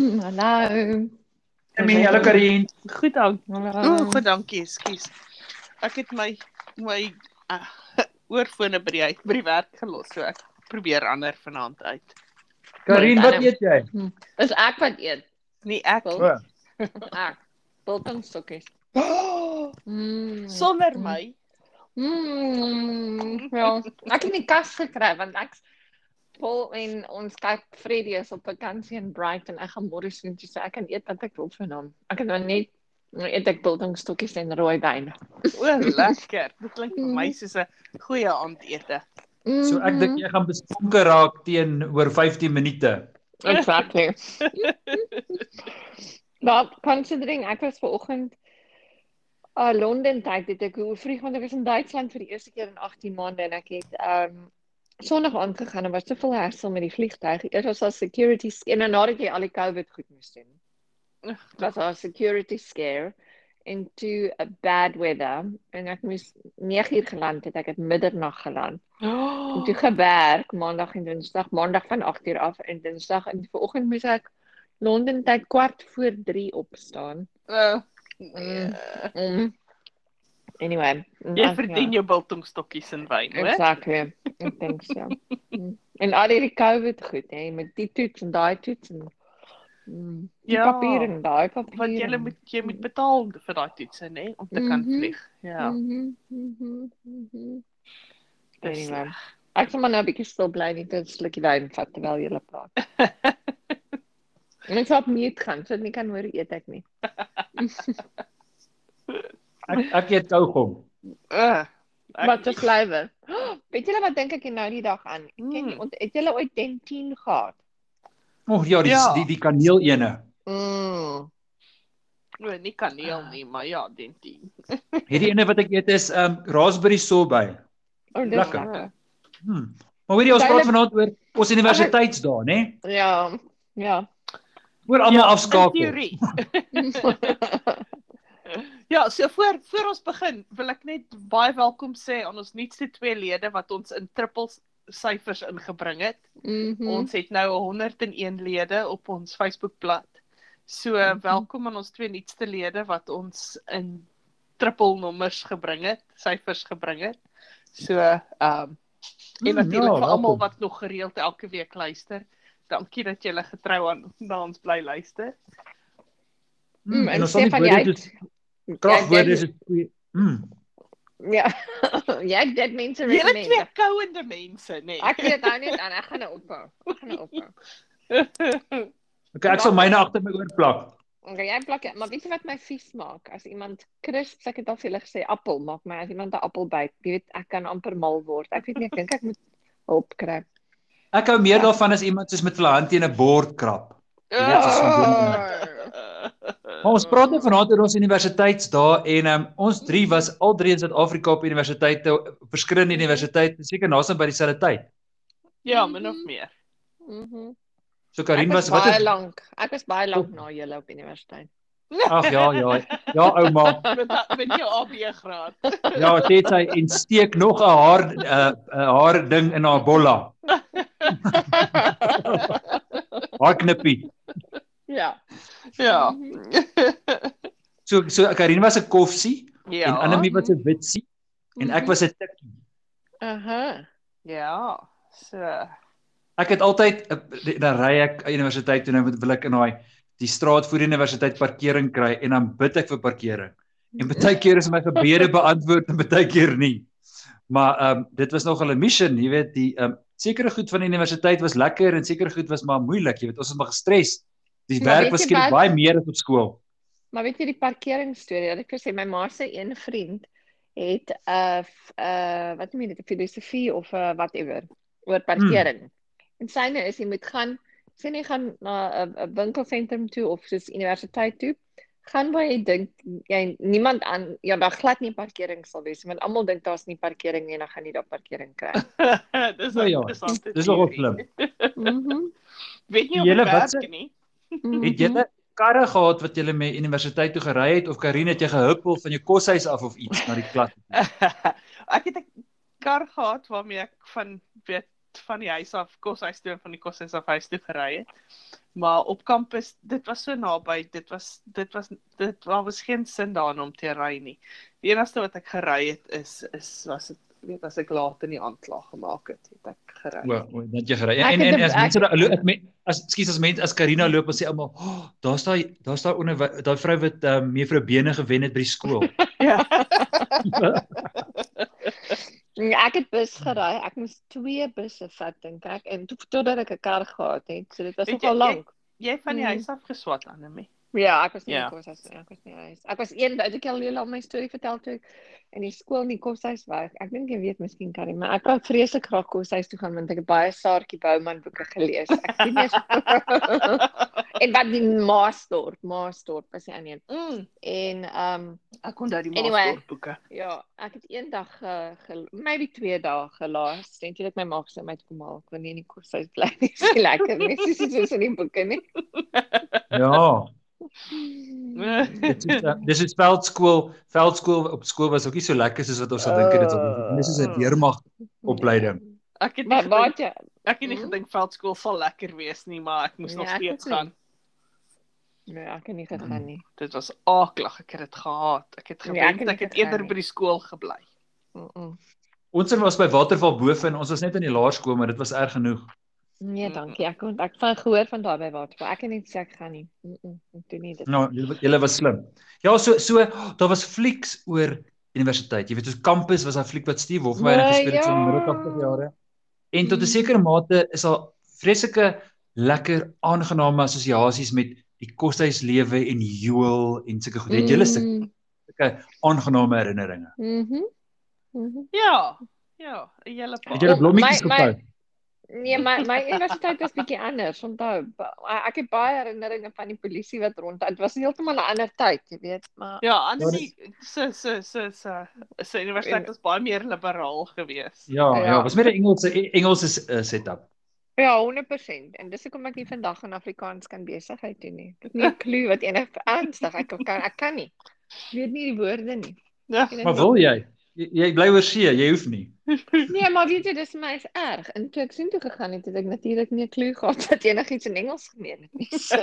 Hallo. Emmy, hallo Karin. Goed dank. Hallo. O, goed dankie, ekskuus. Ek het my my uh, oorfone by die huis- by die werk gelos, so ek probeer ander vanaand uit. Karin, wat eet jy? Is ek wat eet? Nee, ek Wel. O, Ek. Biltongstokkies. Mm. sonder my. Mm. Ja, ek het nie kas gekry want ek Paul en ons kyk Freddy is op vakansie in Brighton. Ek gaan môre sien toe sê ek kan eet wat ek wil vir hom. Ek het nou net nou eet ek biltongstokkies en rooi wyn. O, lekker. Dit klink vir my soos 'n goeie aandete. so ek dink jy gaan besonker raak teen oor 15 minute. Exactly. Maar considering ek was vanoggend uh Londen tyd het ek hoe vroeg want ek was in Duitsland vir die eerste keer in 18 maande en ek het um Sondag aangegaan en was te veel herstel met die vliegtuig. Eers was daar security sc- en dan nadat jy al die COVID goed moes doen. Was daar security scare en toe 'n bad weather en ek moes 9 uur geland het. Ek het middernag geland. En toe gewerk maandag en dinsdag, maandag van 8 uur af en dinsdag en vanoggend moes ek Londen tyd kwart voor 3 opstaan. Uh, Mm. Mm. Anyway, jy verdien jou biltongstokkies en wyn, hoor. Exactly. Ek dink so. Mm. En al die COVID goed, hè, met die toets en daai toets en mm, die Ja. papier en daai papier. Want jy moet jy moet betaal vir daai toetse, nê, om te kan Mhm. vlieg. Ja. Mhm. Mhm. Mhm. dis Anyway. sleg. Ek sal maar nou 'n bietjie stil bly net 'n slukkie wyn vat terwyl jy praat. En ek sal op mute gaan, sodat nie kan hoor eet ek nie. Ek ek eet kougom. Uh, ek- Wat 'n flavour. Weet julle wat dink ek nou die dag aan? Ken jy Mm. ont- het julle ooit dentine gehad? O oh, ja, die Ja. die die kaneel ene. Mm. O, nie kaneel nie, maar ja, dentien. Hierdie ene wat ek eet is um raspberry sorbet. Oh, dis Lekker. lekker. Hmm. Maar weet jy ons praat vanaand oor ons universiteitsdae, né? Ja, ja. Oor almal Ja, afskakel. Ja, so voor voor ons begin, wil ek net baie welkom sê aan ons nuutste twee lede wat ons in triple syfers ingebring het. Mhm. Ons het nou 101 lede op ons Facebookblad. So welkom aan ons twee nuutste lede wat ons in triple nommers gebring het, syfers gebring het. So ehm um, en Mm, natuurlik ja, vir almal wat nog gereeld elke week luister. Dankie dat julle getrou aan na ons bly luister. Hmm, Mm, en en ons Stefan, woorde jy soos Ja, kragwoorde jy- is goeie. Hmm. Ja. ja, dit mense Julle twee kouende mense, nê. Nee. Ek weet nou net aan, ek gaan nou ophou. Ek gaan nou ophou. Okay, ek sal myne agter my oor plak. Okay, jy plak, maar weet jy wat my vies maak? As iemand crisps, ek het al vir julle gesê appel maak my as iemand 'n appel byt, jy weet ek kan amper mal word. Ek weet nie, ek dink ek moet hulp kry. Ek hou meer daarvan as iemand soos met hulle hand teen 'n bord krap. Weet, soos van Maar ons praat nou vanaand oor ons universiteitsdae en um, ons drie was al drie in Suid-Afrika op universiteite, op verskillende universiteite, seker naasien by dieselfde tyd. Ja, min of meer. Mhm. So Ek Karin was was wat baie lank. Ek was baie lank na julle op universiteit. Ag ja, ja. Ja, ouma. met met jou AB graad. Ja, sê sy en steek nog 'n haar 'n uh, 'n haar ding in haar bolla. Haar knippie. Ja. Ja. So so Karin was 'n koffsie Ja. en Annelie was 'n witsie en ek was 'n tikkie. Aha. Ja. So. Ek het altyd dan ry ek universiteit toe nou wil ek in daai die straat voor die universiteit parkering kry en dan bid ek vir parkering. En baie keer is my gebede beantwoord en baie keer nie. Maar ehm um, dit was nogal 'n mission, jy weet, die ehm um, sekere goed van die universiteit was lekker en sekere goed was maar moeilik, jy weet, ons was maar gestres. Die Maar werk was jy skielik baie meer as op skool. Maar weet jy die parkeringsstorie? Dat ek sê my ma se een vriend het 'n uh, uh, wat noem jy dit 'n filosofie of 'n uh, whatever oor parkering. Hmm. En syne is jy moet gaan sien jy gaan na 'n 'n winkelsentrum toe of soos universiteit toe. Gaan waar jy dink jy niemand aan ja daar glad nie parkering sal wees want almal dink daar's nie parkering nie en dan gaan jy daar parkering kry. Dis Nou ja, interessant. Dis nogal slim. Mhm. Weet nie of Julle dit wat werk nie. Het julle karre gehad wat julle met universiteit toe gery het of Karin het jy gehuppel van jou koshuis af of iets na die klas? ek het 'n kar gehad waarmee ek van weet van die huis af koshuis toe en van die koshuis af huis toe gery het. Maar op kampus, dit was so naby. Dit was dit was dit daar was geen sin daarin om te ry nie. Die enigste wat ek gery het is is was dit weet as ek laat in die aanklag gemaak het, het ek gery. O, o, net jy gery. En en een- as mense daar loop met as ekskuus as mense as Karina loop en sê almal, oh, daar's daai daar's daai onder daai vrou wat um, mevrou Bene gewen het by die skool. Ja. Nee, Ek het bus gery. Ek moes twee busse vat dink ek en toe totdat ek 'n kar gehad het. So dit was nogal jy- jy- lank. Jy het van die Mm. huis af geswat Annelie. Ja, ek was nie Ja. in die koshuis nie. Ek was nie huis. Ek was een uit ek al julle al my storie vertel toe ek in die skool in die koshuis was. Ek dink jy weet miskien kan jy, maar ek wou vreeslik graag koshuis toe gaan want ek het baie Saartjie Bouman boeke gelees. Ek sien nie en wat die Maasdorp, Maasdorp was die ander een. Mm. En ehm um, Ek onthou die Anyway. Maasdorp boeke. ja, ek het eendag uh, ge, maybe twee dae gelaas. En toe het my ma gesê my toe kom haal, ek wil nie in die koshuis bly nie. Dis lekker nie. Dis soos in die boeke nie. Ja, dit is uh, dis is veldskool, veldskool op skool was ook nie so lekker soos wat ons sal dink dit is. Dis is 'n weermag opleiding. Ek het nie Maar gedink, wat jy ek het nie Mhm. gedink veldskool sal lekker wees nie, maar ek moes Nee, nog steeds het gaan. Nee, ek het nie gegaan nie. Dit was aaklag, ek het dit gehaat. Ek het Nee, ek gewens het ek het eerder nie. by die skool gebly. Mm -mm. Ons een was by Waterval bo en ons was net in die laerskool, maar dit was erg genoeg. Nee, Mm. dankie. Ek kon ek van gehoor van daarbey wat. Ek het nie sê ek gaan nie. Mm -mm. Ek doen nie dit. Nou, julle was slim. Ja, so so daar was flieks oor universiteit. Jy weet, ons kampus was daai fliek wat Steve Hofmeyer Nee, gespeel het so in die ja. middel 80 jare. En tot 'n Mm. sekere mate is daar vreeslike lekker aangename assosiasies met die koshuislewe en Joel en sulke goed. Het julle sulke Mm. aangename herinneringe? Mhm. Mhm. Ja. Ja, 'n hele paar. Het julle blommetjies gepou? Nee, my my universiteit was bietjie anders. Onthou, ek het baie herinneringe van die polisie wat rond. Dit was heeltemal 'n ander tyd, jy weet, maar Ja, Annelie se se se se se universiteit was baie meer liberaal geweest. Ja, ja, Ja. was meer 'n Engelse Engelse uh, setup. ja, 100%. En dis hoekom ek nie vandag in Afrikaans kan besigheid doen nie. Ek het nie 'n klou wat enig ernstig ek kan ek kan nie. Ek weet nie die woorde nie. Ja. Maar wil jy? Jy, jy bly oor see, jy hoef nie. Nee, maar weet jy, dis my is erg. En toe ek sien toe gegaan het, het ek natuurlik nie 'n klou gehad dat enigiets in Engels gemeen het nie. So.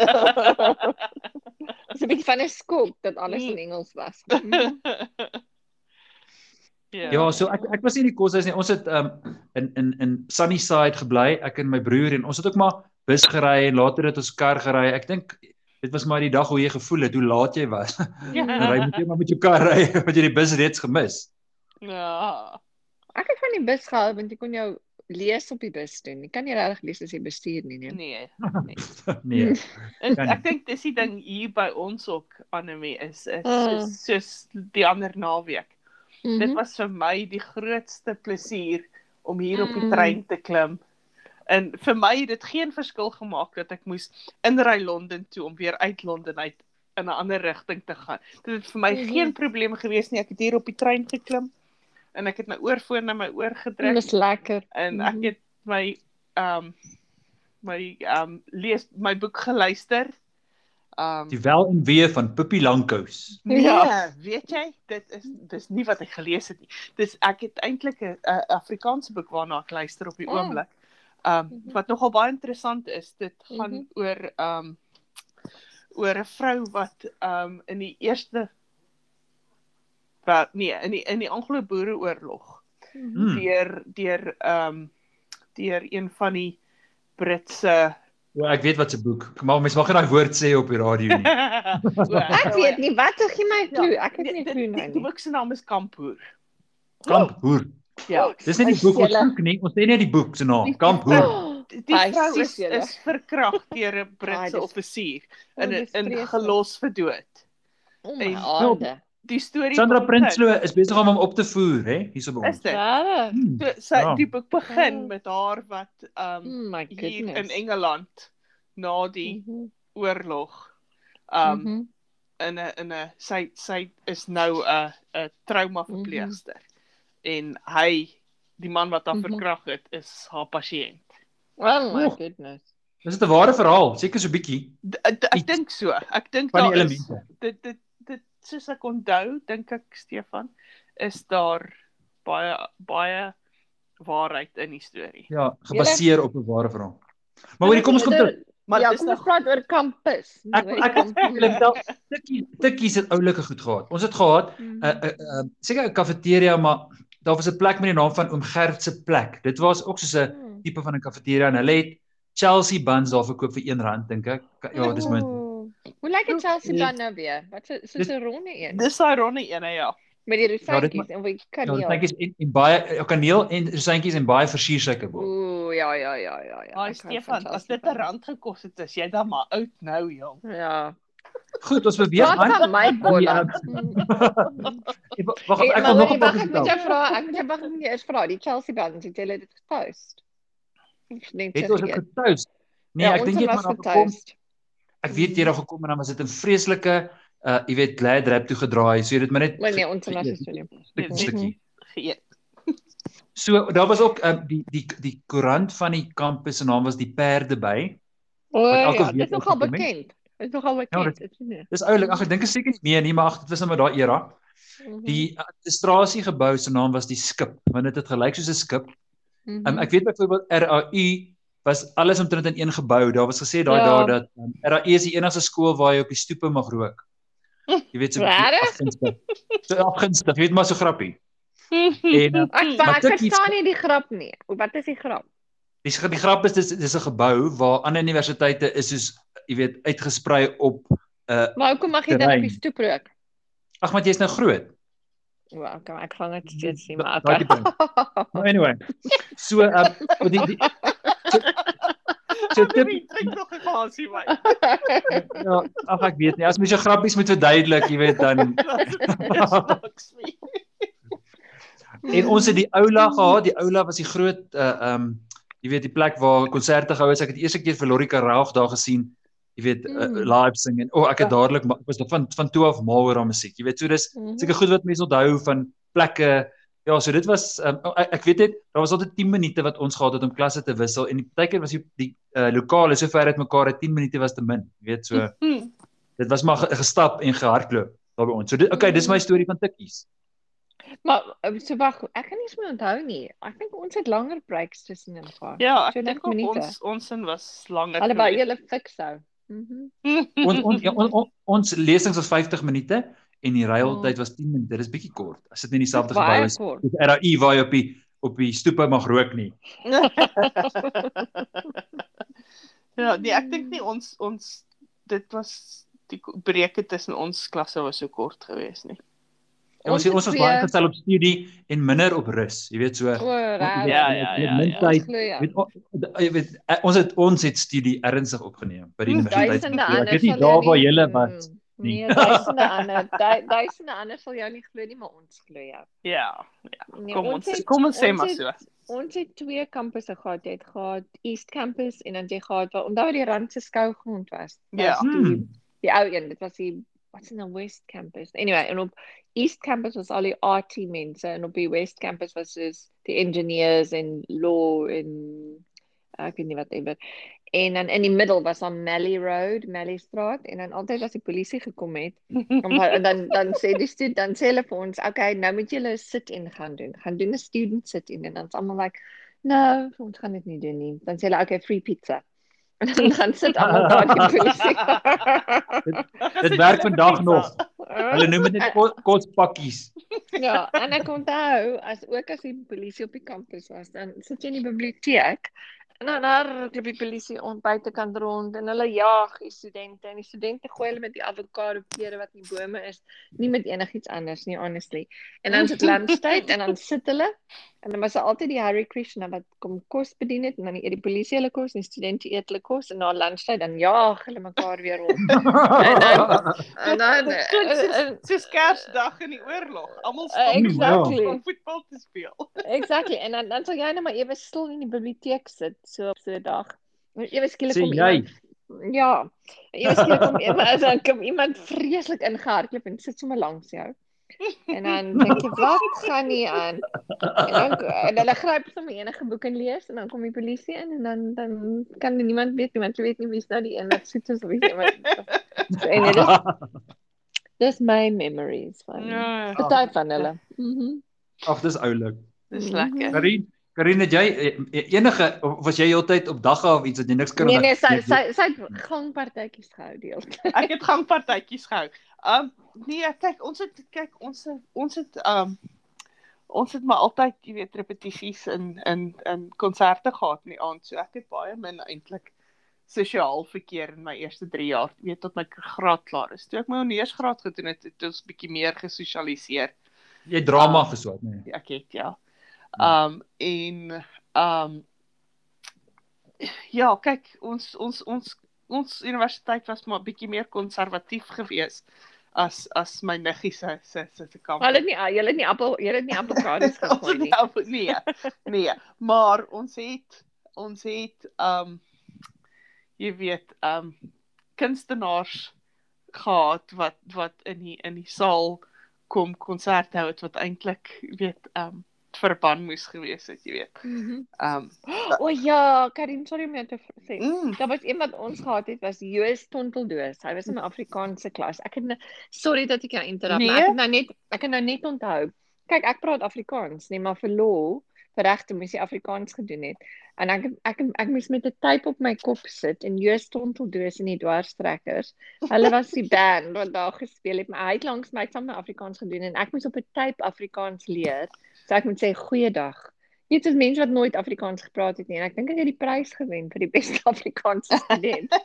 Dis 'n bietjie van 'n skok dat alles in Engels was. Mhm. ja. Ja, so ek ek was nie in die koshuis nie. Ons het um in in in Sunnyside gebly, ek en my broer en ons het ook maar bus gery en later het ons kar gery. Ek dink dit was maar die dag hoe jy gevoel het, hoe laat jy was. Ja. Dan ry moet jy maar met jou kar ry, want jy die bus reeds gemis. Ja. Ek het van die bus gehou want jy kon jou lees op die bus doen. Jy kan nie regtig lees as jy bestuur nie, nee. Nee. nee. En Kan ek dink dis die ding hier by ons ook Annelie is is Mm. is soos die ander naweek. Mhm. Dit was vir my die grootste plesier om hier op die Mm. trein te klim. En vir my het dit geen verskil gemaak dat ek moes inry Londen toe om weer uit Londen uit in 'n ander rigting te gaan. Dit het vir my Mhm. geen probleem gewees nie. Ek het hier op die trein geklim en ek het my oorfoon na my oor gedruk Dis lekker. en Mhm. ek het my ehm um, my ehm um, lees my boek geluister. Ehm um, Die wel en wee van Pippi Lankhous. Nee, Ja. weet jy, dit is dis nie wat ek gelees het nie. Dis ek het eintlik 'n Afrikaanse boek waarna ek luister op die Oh. oomblik. Um Mhm. wat nogal baie interessant is, dit gaan Mhm. oor um oor 'n vrou wat um in die eerste wat nee, in die in die Anglo-Boereoorlog Hmm. deur deur um deur een van die Britse Ja, ek weet wat se boek. Maar mens mag nie daai woord sê op die radio nie. Ek weet nie wat gee my 'n klou. Ek het die- nie die- die- nou Die nie. boek se naam is Kamphoer. Kamphoer. Ja. Dis nie die boek ons soek nie. Ons sê net die boek se naam. Die- Kamphoer. Oh, Die die vrou is is verkragt deur 'n Britse offisier oh, in vreeslik. gelos vir dood. Oh my en- aarde. Die storie Sandra Prinsloo is besig om hom op te voer, hè, hierso by Is ons. dit? Regtig? Hmm. So, sy Ja. die boek begin Oh. met haar wat um Oh hier in. Engeland na die Mhm, oorlog um mhm. in 'n in 'n sy sy is nou 'n 'n trauma verpleegster en hy die man wat haar Mhm. verkragt het is haar pasiënt. Oh my Oeg. goodness. Dis 'n ware verhaal, seker so bietjie Ek dink so. Ek dink daar is dit dit soos ek onthou, dink ek Stefan, is daar baie baie waarheid in die storie. Ja, gebaseer op 'n ware verhaal. Maar hoorie, kom ons kom terug. Maar ja, dis kom nog ons praat oor kampus. Ek ek ek wel tikkie tikkies het oulike goed gehad. Ons het gehad 'n Mhm. 'n 'n seker 'n kafeteria, maar daar was 'n plek met die naam van Oom Gert se plek. Dit was ook soos 'n Mm. tipe van 'n kafeteria en hulle het Chelsea buns daar verkoop vir R1 dink ek. Ja, dis min. Hoe lyk dit Chelsea Nee. dan nou weer? Wat is Dis- 'n ronde een dis daai ronde ene ja. met die Ja, dit rosantjies en wie kan Ja, nie. dingetjies en, en baie ja, kaneel en rosantjies en baie versiersuikerbol. Ooh, ja ja ja ja ja. Ai ek hou Stefan, as dit 'n rand gekos het, is jy dan maar oud nou, jong. Ja. Goed, ons beweeg aan. van my. Ja. Ek- Wag, Hey, ek maar wil nog 'n jy wag, punt ek moet jou vra, ek moet jou wag, ek jou eers vra, die Chelsea buns, het julle dit getoast? Of net Het ons dit getoast? Nee, Ja, ek dink jy het was maar daar gekom. Ek weet jy het daar gekom en dan was dit 'n vreeslike uh jy weet glad wrap toe gedraai. So jy het dit maar net Maar nee, ons so nie. stukkie, Nee, stukkie. Geëet. So daar was ook um, die die die koerant van die kampus se naam was die Perde by. O elke ja, dit is nogal het. bekend. Dit is nogal bekend. dit- dit is nie. Dis oulik. Ag ek dink ek seker nie meer nie, maar ag dit was nou maar daai era. Mhm, Die administrasiegebou se naam was die Skip, want dit het gelyk soos 'n skip. mhm. Um, ek weet byvoorbeeld RAU was alles omtrent in een gebou. Daar was gesê daai Ja. dae dat um, RAU is die enigste skool waar jy op die stoepe mag rook. Jy weet so afgunstig. So afgunstig, weet maar so grappie. En uh, Ek Maar maar ek verstaan nie die grap nie. Wat is die grap? die, die grap is dis dis 'n gebou waar ander universiteite is soos jy weet uitgesprei op uh Maar hoekom mag jy dan op die stoep rook? ag maar jy's nou groot. Wel, ek ek gaan dit steeds nie, maar Daai okay. Maar anyway. So um die, die so, tip drink nog 'n glasie wyn. ja, ag ek weet nie. As mens jou grappies moet verduidelik, jy weet dan. En ons het die aula gehad. Die aula was die groot uh um jy weet die plek waar konserte gehou is. Ek het die eerste keer vir Lori Karaag daar gesien. Jy weet uh, live sing en o, oh, ek het Ja. dadelik ek was van van toe af mal oor haar musiek. Jy weet, so dis Mhm. seker goed wat mense onthou van plekke. Ja, so dit was um, ek, ek weet net daar was altyd 10 minute wat ons gehad het om klasse te wissel en partykeer was die die uh, lokale so ver uit mekaar dat 10 minute was te min. Jy weet, so Hm. dit was maar ge- gestap en gehardloop daar by ons. So dit okay, dis my storie van tikkies. Maar eh, so wag, ek kan nie eens meer onthou nie. Ek dink ons het langer breaks tussenin gehad. Ja, So ek net dink ons ons in was langer. Allebei geweest. julle fik sou. Mhm. Ons ons ja, on, on, ons lesings was 50 minute en die Oh. ruiltyd was 10 minute. Dis bietjie kort. As dit nie dieselfde gebou is. Dis RAI waar jy op die op die stoepe mag rook nie. ja, nee, ek dink nie ons ons dit was die breuke tussen ons klasse was so kort geweest nie. En ons ons was baie gestel op studie en minder op rus. Jy weet so. O. Ja, ja, ja, Min ja. tyd. Ja. Jy weet, o- jy weet eh, ons het ons het studie ernstig opgeneem by die universiteit. Ja. Ek weet nie daar waar julle was. Nee, duisende ander. du- Duisende ander sal jou nie glo nie, maar ons glo jou. Ja, Nee, kom ons het- kom ons sê ons maar so. Ons het twee kampusse gehad. Jy het gehad East Campus en dan jy gehad waar onthou die Rand se skougrond was. Ja. Was Die, Hmm. die ou een, dit was die wat's in die West Campus. Anyway, en op East Campus was al die RT mense en op die West Campus was dus die engineers en law en ek weet nie wat ewer. En dan in die middel was dan Malley Road, Malley Straat en dan altyd as die polisie gekom het, dan en dan dan sê die student dan sê hulle vir ons, okay, nou moet julle 'n sit-in gaan doen. Gaan doen 'n student sit-in en dan's almal like, "No, ons gaan dit nie doen nie." Dan sê hulle, "Okay, free pizza." En dan gaan sit almal daar die polisie. Dit werk vandag nog. Hulle noem dit net ko- kospakkies. Ja, en ek onthou as ook as die polisie op die kampus was, dan sit jy in die biblioteek en dan hardloop die polisie on buitekant rond en hulle jag die studente en die studente gooi hulle met die avokado pere wat in die bome is, nie met enigiets anders nie honestly. En dan sit lunchtyd en dan sit hulle en dan was daar altyd die Hare Krishna wat kom kos bedien het en dan eet die polisie hulle kos en die studente eet hulle kos en na lunchtyd dan jag hulle mekaar weer rond. En dan en dan klink soos- Kersdag in die oorlog. Almal Uh, stop exactly. om voetbal te speel. Exactly. En dan dan sal jy net maar ewe stil in die biblioteek sit so op so 'n dag. En Ewe skielik kom jy? Ja. Ewe skielik kom iemand dan kom iemand vreeslik ingehardloop en sit sommer langs jou. En dan dink jy, wat gaan nie aan? En dan en hulle gryp sommer enige boek en lees en dan kom die polisie in en dan dan kan niemand weet nie want jy weet nie wie's nou die een wat soet is of wie iemand. So, en dit is dis my memories van Ja, party van hulle. Mhm. Ag, dis oulik. dis lekker. Karin, Karine, het jy eh, enige of was jy altyd op dagga of iets wat jy niks kan Nee nee, sy sy sy het gangpartytjies gehou deel. Ek het gangpartytjies gehou. Um nee, kyk, ons het kyk ons het, ons het um ons het maar altyd, jy weet, repetisies in in in konserte gehad in die aand. So ek het baie min eintlik sosiaal verkeer in my eerste 3 jaar, weet tot my graad klaar is. Toe ek my honeursgraad gedoen het, het ons bietjie meer gesosialiseer. Jy drama Ah. geswat, nee. Ek het ja. Um en um ja, kyk, ons ons ons ons universiteit was maar bietjie meer konservatief geweest as as my niggie se se se se kamp. Hulle nie julle het nie appel, julle het nie gegooi het nie. nou- nee. Nee, maar ons het ons het um jy weet um kunstenaars gehad wat wat in die in die saal kom konserte hou het wat eintlik weet um verban moes gewees het, jy weet. Mhm. Um O ja, Karin, sorry om jou te sê. mm, Daar was een wat ons gehad het was Joos Tonteldoos. Hy was in my Afrikaanse klas. Ek het nou- sorry dat ek jou interrupt, maar Nee? ek het nou net ek het nou net onthou. Kyk, ek praat Afrikaans, nee, maar vir vir regte moes jy Afrikaans gedoen het. En ek ek ek, moes met 'n tyd op my kop sit en Joos Tonteldoos en die dwarstrekkers. Hulle was die band wat daar gespeel het, maar hy het langs my saam met Afrikaans gedoen en ek moes op 'n tyd Afrikaans leer. So ek moet sê goeiedag. Jy weet, as mense wat nooit Afrikaans gepraat het nie en ek dink ek het die prys gewen vir die beste Afrikaanse student.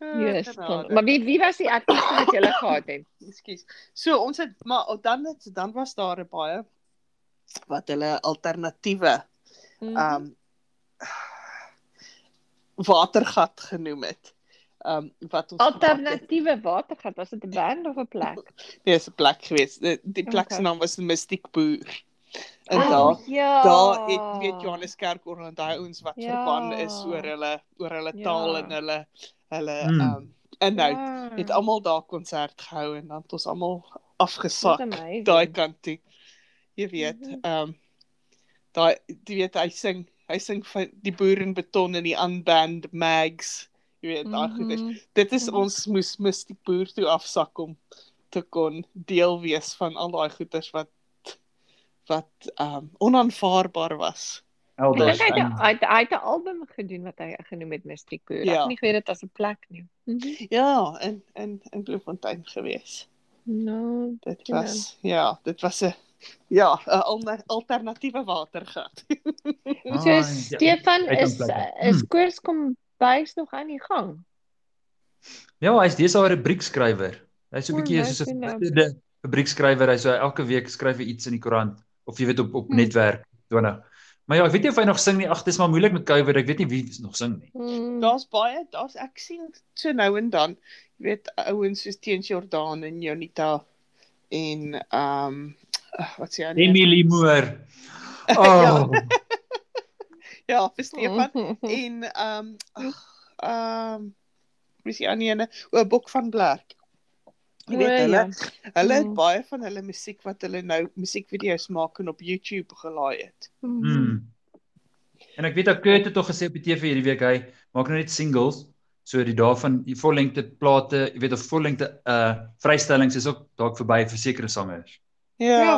Yes. genade. Maar wie wie was die aktiefste wat jy gehad het? Ekskuus. So ons het maar dan het dan was daar 'n baie wat hulle alternatiewe Mhm. um watergat genoem het. Um wat ons gehad het. Alternatiewe watergat, was dit 'n band of 'n plek? Nee, is 'n plek gewees. Die, die plek se Okay. naam was Mystiek Boer. En Oh, daar ja. daar het weet Johanneskerk oor onthou ons wat Ja. verban is oor hulle oor hulle Ja. taal en hulle hulle Hmm. um inhoud. Ja. Het almal daar konsert gehou en dan het ons almal afgesak daai kant toe. Jy weet, Mhm. ehm um, daai jy weet hy sing, hy sing van die boer in beton en die unband mags. Jy weet, daai goeders. Mhm. Dit is Mhm. ons moes mis die boer toe afsak om te kon deel wees van al daai goeders wat wat ehm um, onaanvaarbaar was. Ek Elders. dink hy het hy het- 'n album gedoen wat hy genoem het Mystiek Boer. Ek Ja. het nie geweet dit as 'n plek nie. Mhm. Ja, in in in Bloemfontein gewees. Nou, Dit Ja. was ja, dit was 'n ja, 'n al- alternatiewe watergat. Ah, so ja. Stefan kan is is Hmm. Bys nog aan die gang. Ja, hy's deesdae 'n rubriekskrywer. Hy's so 'n bietjie nice soos 'n rubriekskrywer. Hy so elke week skryf hy iets in die koerant of jy weet op op Hmm. netwerk 20. Maar ja, ek weet nie of hy nog sing nie. Ag, dis maar moeilik met COVID. Ek weet nie wie nog sing nie. Hmm. Daar's baie, daar's ek sien so nou en dan, jy weet ouens soos Teens Jordaan en Jonita en ehm um, wat sê hy? Emily Moore. Ja. Oh, Ja, vir Stefan Mhm. en ehm um, ag ehm um, wie is die ander ene? O, Bok van Blerk. Jy weet O, hulle ja. hulle het Mm. baie van hulle musiek wat hulle nou musiekvideo's maak en op YouTube gelaai het. Mm. En ek weet dat Kurt het tog gesê op die TV hierdie week hy maak nou net singles. So die dae van die vollengte plate, jy weet of vollengte uh vrystellings is ook dalk verby vir sekere sangers. Ja. Ja.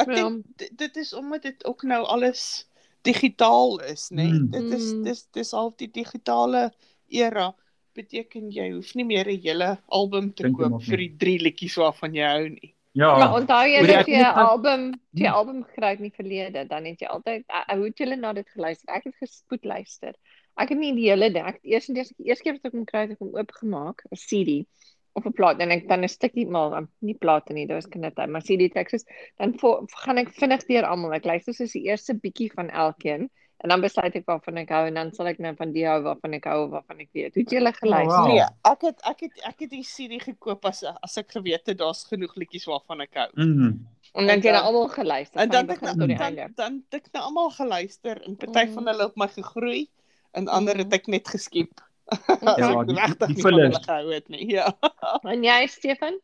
Ek Ja. dink dit, dit is omdat dit ook nou alles digitaal is, nê. Nee? Mm. Dit is Mm. dis dis al die digitale era beteken jy hoef nie meer 'n hele album te Dink jy koop vir die drie liedjies waarvan jy hou nie. Ja. Maar onthou jy dat jy net 'n album, jy Hmm. album gekry het in die verlede, dan het jy altyd uh, hoe het jy na dit geluister? Ek het gespoed luister. Ek het nie die hele ding. Ek het eers en eers die eerste keer wat ek hom kry het, ek hom oopgemaak, 'n CD of 'n plaat en ek dan 'n stukkie maar nie plate nie, was kindertyd, maar CD tekste. Dan vo, gaan ek vinnig deur almal. Ek luister soos die eerste bietjie van elkeen en dan besluit ek waarvan ek hou en dan sal ek nou van die hou waarvan ek hou of waarvan ek weet. Hoe het julle geluister? wow. Nee, ek het ek het ek het die CD gekoop as as ek geweet het daar's genoeg liedjies waarvan ek hou. Mm. En dan het jy nou dan- almal geluister En dan die het ek die dan einde. dan het ek nou almal geluister en party Mhm. van hulle op my gegroei en ander het ek net geskiep. Ja, die- regtig die fillers. hulle gehou het nie. Ja. En jy, Stefan?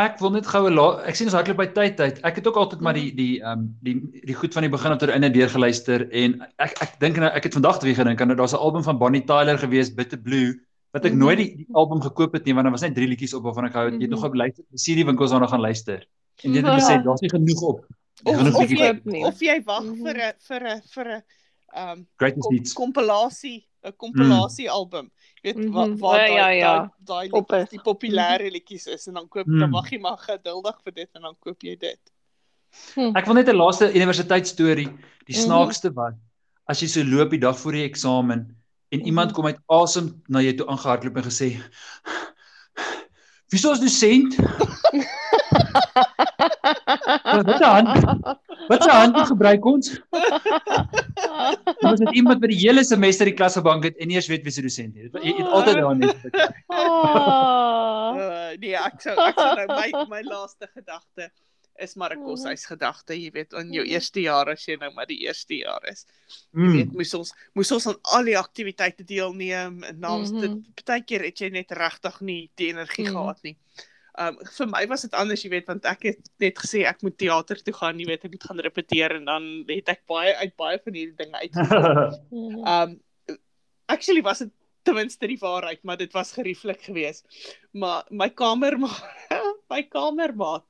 Ek wil net goue ek sien ons hardloop by tyd uit. Ek het ook altyd maar Mhm. die die ehm um, die die goed van die begin af tot die einde deur geluister en ek ek dink nou ek het vandag weer gedink aan daar's 'n album van Bonnie Tyler gewees Bitter Blue wat ek Mhm. nooit die, die album gekoop het nie want daar was net drie liedjies op waarvan ek gou het. Jy het nog Mhm. op luister die CD winkels daarna gaan luister. En jy het Ja. besef daar's nie genoeg op. Of, nog of, jy, of jy wag Mhm. vir 'n vir 'n vir 'n um Greatest kom, hits. kompilasie 'n kompilasie album. Jy weet Mhm. waar waar Ja, daai ja, ja. daai daai liedjies is. die populêre liedjies is en dan koop Mhm. dan wag jy maar geduldig vir dit en dan koop jy dit. Ek wil net 'n laaste universiteitsstorie. Die Mhm. snaakste was as jy so loop die dag voor die eksamen en iemand Mhm. kom uit asem na jou toe aangehardloop en gesê Wie is ons dosent? Wat 'n hand. Wat 'n hand gebruik ons? Ons het iemand wat die hele semester die klas gebank het en nie eers weet wie se dosent is. Jy het altyd daar net. Ah. Uh, nee, ek sou ek sou nou my my laaste gedagte is maar 'n koshuis gedagte, jy weet, in jou eerste jaar as jy nou maar die eerste jaar is. Jy Mm. weet, moes ons moes ons aan al die aktiwiteite deelneem en dan was dit Mhm. partykeer het jy net regtig nie die energie Mhm. gehad nie. Um vir my was dit anders, jy weet, want ek het net gesê ek moet teater toe gaan, jy weet, ek moet gaan repeteer en dan het ek baie uit baie van hierdie dinge uit. Um actually was dit ten minste die waarheid, maar dit was gerieflik geweest. Maar my kamermaat my kamermaat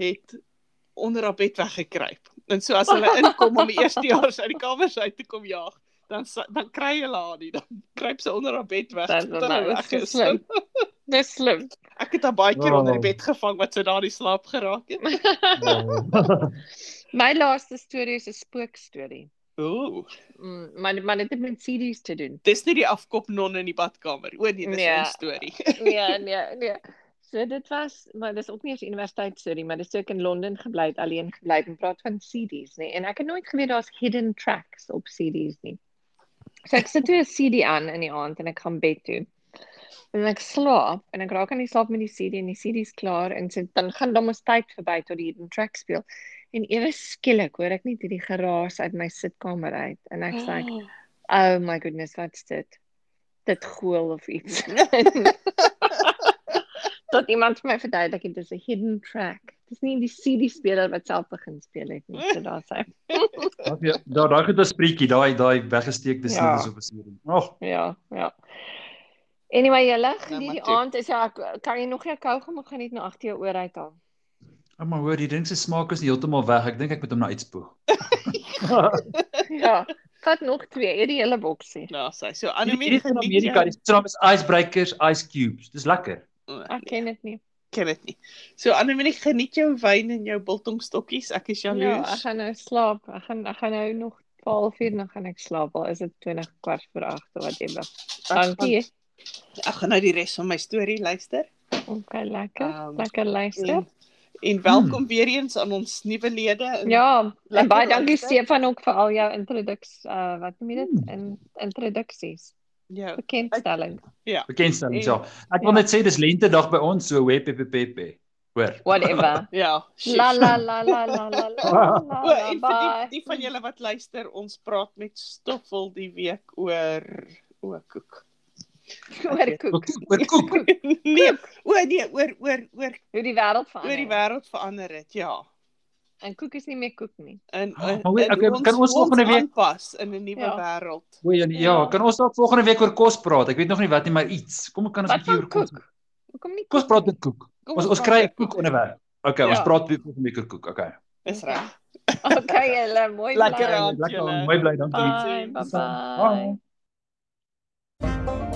het onder haar bed weggekruip. En so as hulle inkom om die eerste jaar uit die kamers uit te kom jaag, dan dan kry hulle haar nie, dan kruip sy onder haar bed weg. Dat tot hulle weg is slim. Dis slim. Ek het haar baie keer onder die bed gevang wat sy daar in slaap geraak het. My laaste storie is 'n spookstorie. Ooh, Mm, maar maar dit het met CD's te doen. dis nie die afkop non in die badkamer. O nee, dis Nee. 'n storie. Nee, nee, nee. So dit was, maar dis ook nie 'n universiteitsstorie, maar dis ek in Londen gebly het, alleen gebly het en praat van CD's, nee. En ek het nooit geweet daar's hidden tracks op CD's nie. So ek sit toe 'n CD aan in die aand en ek gaan bed toe. En ek slaap en ek raak aan die slaap met die CD en die CD's klaar en so, dan gaan dan mos tyd verby tot die hidden track speel. En ewe skielik hoor ek net hierdie geraas uit my sitkamer uit en ek sê, Oh. "Oh my goodness, wat's dit?" Dit gool of iets. Tot iemand my verduidelik het dis 'n hidden track. Dis nie die CD speler wat self begin speel het nie. So daar sê. Ja, daar daai goed 'n spreekie, daai daai weggesteekte Ja. sleutels op 'n serie. Ag, Ja, ja. Anyway, julle, Nou, geniet die toe. aand. Is ja, ek- kan jy nog kougom of gaan net nou agter jou oor uithaal? oh, maar hoor, die ding se smaak is nie heeltemal weg. Ek dink ek moet hom nou uitspoeg. Ja. Vat nog twee, eet die hele boksie. Nou, sy. So Hierdie van geniet Amerika, die se naam is icebreakers, ice cubes. Dis lekker. O, Ek nee, ken dit nie. ken dit nie. So Annelie geniet jou wyn en jou biltongstokkies. Ek is Ja, ek jaloers. gaan nou slaap. Ek gaan ek gaan nou nog 12 uur dan gaan ek slaap. Al is dit 20 kwart voor 8 of wat jy wil. Dankie. Ek gaan nou die res van my storie luister. Okay, lekker. Ehm, Lekker luister. En, en welkom weer eens aan ons nuwe lede. En, Ja, en baie dankie. Stefan ook vir al jou introduks uh wat noem jy dit? Hmm. In introduksies. ja. Bekendstelling. Bekendstelling, En- ja. Ek wil Ja. net sê dis lente dag by ons, so web pepe pepe. Hoor. Whatever. Ja. shush. la la la la la la la O, la. en vir Bye. die, die van julle wat luister, ons praat met Stoffel die week oor o koek. Oor koek. Oor koek. nee, o nee, oor oor oor Hoe die wêreld oor verander. die wêreld verander het, ja. En koek is nie meer koek nie. En Ah, en- maar weet- en okay, hoe kan ons volgende week- aanpas in 'n nuwe Ja. wêreld. O ja, ja, kan ons dalk volgende week oor kos praat? Ek weet nog nie wat nie, maar iets. Kom ons kan ons 'n bietjie oor kos. koek? Hoekom nie Kom ons praat met koek. Kom Ons ons kry 'n oor koek onderwerp. Okay, ons Ja. praat volgende week oor koek. Okay. Dis reg. Okay, julle mooi Lekker bly. aan. Lekker, julle. mooi bly, dankie. Bye, bye. Bye. bye.